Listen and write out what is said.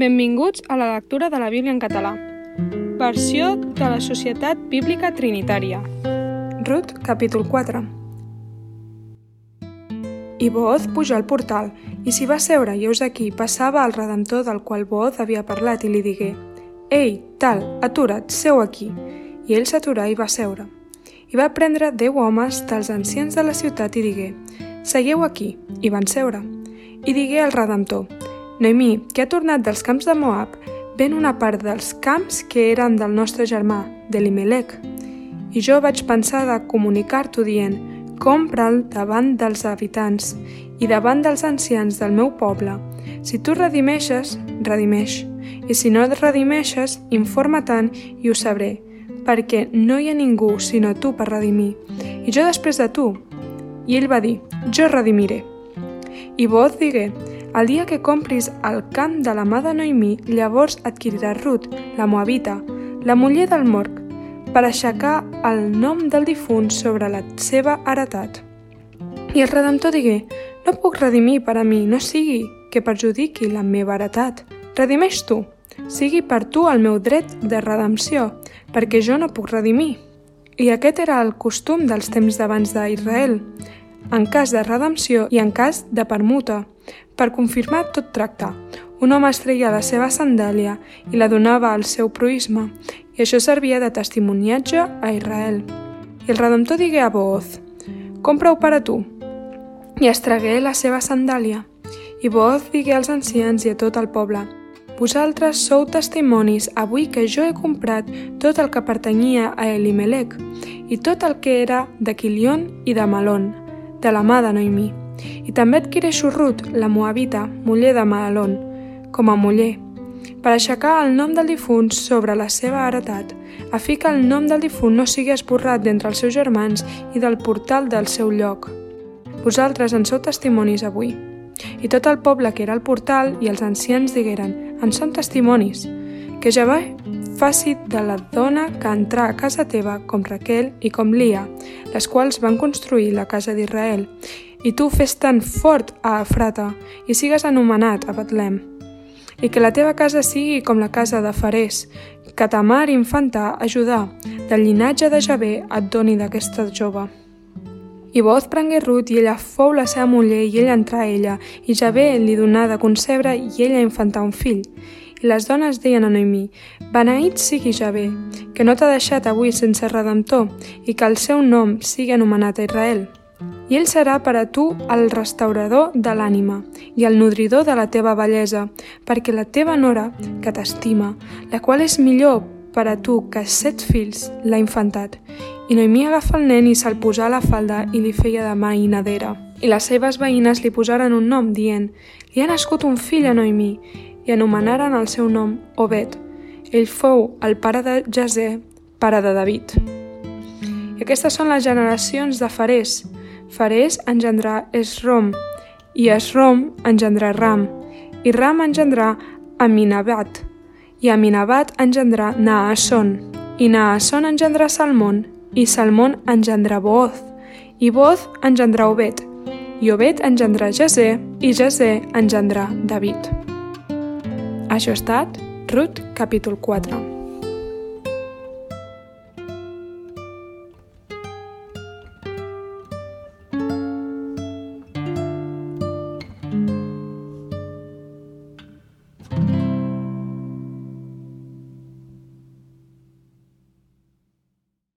Benvinguts a la lectura de la Bíblia en català. Versió de la Societat Bíblica Trinitària. Rut, capítol 4. I Booz puja al portal, i s'hi va seure, i heus aquí passava el redemptor del qual Booz havia parlat, i li digué «Ei, tal, atura't, seu aquí!» I ell s'aturà i va seure. I va prendre deu homes dels ancians de la ciutat i digué «Segueu aquí!» i van seure. I digué al redemptor Noemí, que ha tornat dels camps de Moab, ven una part dels camps que eren del nostre germà, de l'Imelec. I jo vaig pensar de comunicar-t'ho dient, compra'l davant dels habitants i davant dels ancians del meu poble. Si tu redimeixes, redimeix. I si no et redimeixes, informa tant i ho sabré, perquè no hi ha ningú sinó tu per redimir. I jo després de tu. I ell va dir, jo redimiré. I Boz digué, el dia que compris el camp de la mà de Noemí, llavors adquiriràs Ruth, la Moabita, la muller del Morc, per aixecar el nom del difunt sobre la seva heretat. I el Redemptor digué, no puc redimir per a mi, no sigui que perjudiqui la meva heretat. Redimeix tu, sigui per tu el meu dret de redempció, perquè jo no puc redimir. I aquest era el costum dels temps d'abans d'Israel, en cas de redempció i en cas de permuta, per confirmar tot tracte, un home es treia la seva sandàlia i la donava al seu proisme, i això servia de testimoniatge a Israel. I el Redemptor digué a Booz, compra-ho per a tu. I es tragué la seva sandàlia. I Booz digué als ancians i a tot el poble, vosaltres sou testimonis avui que jo he comprat tot el que pertanyia a Elimelec i tot el que era de Quilion i de Malon, de la mà de Noemí. I també adquireixo Ruth, la Moabita, muller de Malon, com a muller, per aixecar el nom del difunt sobre la seva heretat, a fi que el nom del difunt no sigui esborrat d'entre els seus germans i del portal del seu lloc. Vosaltres en sou testimonis avui. I tot el poble que era al portal i els ancians digueren, en són testimonis, que ja va faci de la dona que entrà a casa teva com Raquel i com Lia, les quals van construir la casa d'Israel, i tu fes tan fort a Afrata i sigues anomenat a Betlem. I que la teva casa sigui com la casa de Farés, que ta mare infanta a Judà, del llinatge de Javé et doni d'aquesta jove. I Boz prengué Ruth i ella fou la seva muller i ella entrà a ella, i Javé li donà de concebre i ella infantà un fill. I les dones deien a Noemí, Beneït sigui Javé, que no t'ha deixat avui sense redemptor i que el seu nom sigui anomenat a Israel i ell serà per a tu el restaurador de l'ànima i el nodridor de la teva bellesa, perquè la teva nora, que t'estima, la qual és millor per a tu que set fills, l'ha infantat. I Noemí agafa el nen i se'l posà a la falda i li feia de mainadera. I les seves veïnes li posaren un nom, dient, li ha nascut un fill a Noemí, i anomenaren el seu nom Obed. Ell fou el pare de Jazé, pare de David. I aquestes són les generacions de Farés, Farés engendrà Esrom, i Esrom engendrà Ram, i Ram engendrà Aminabat, i Aminabat engendrà Naasson, i Naasson engendrà Salmón, i Salmón engendrà Booz, i Booz engendrà Obed, i Obed engendrà Jazé, i Jazé engendrà David. Això ha estat Rut, capítol 4.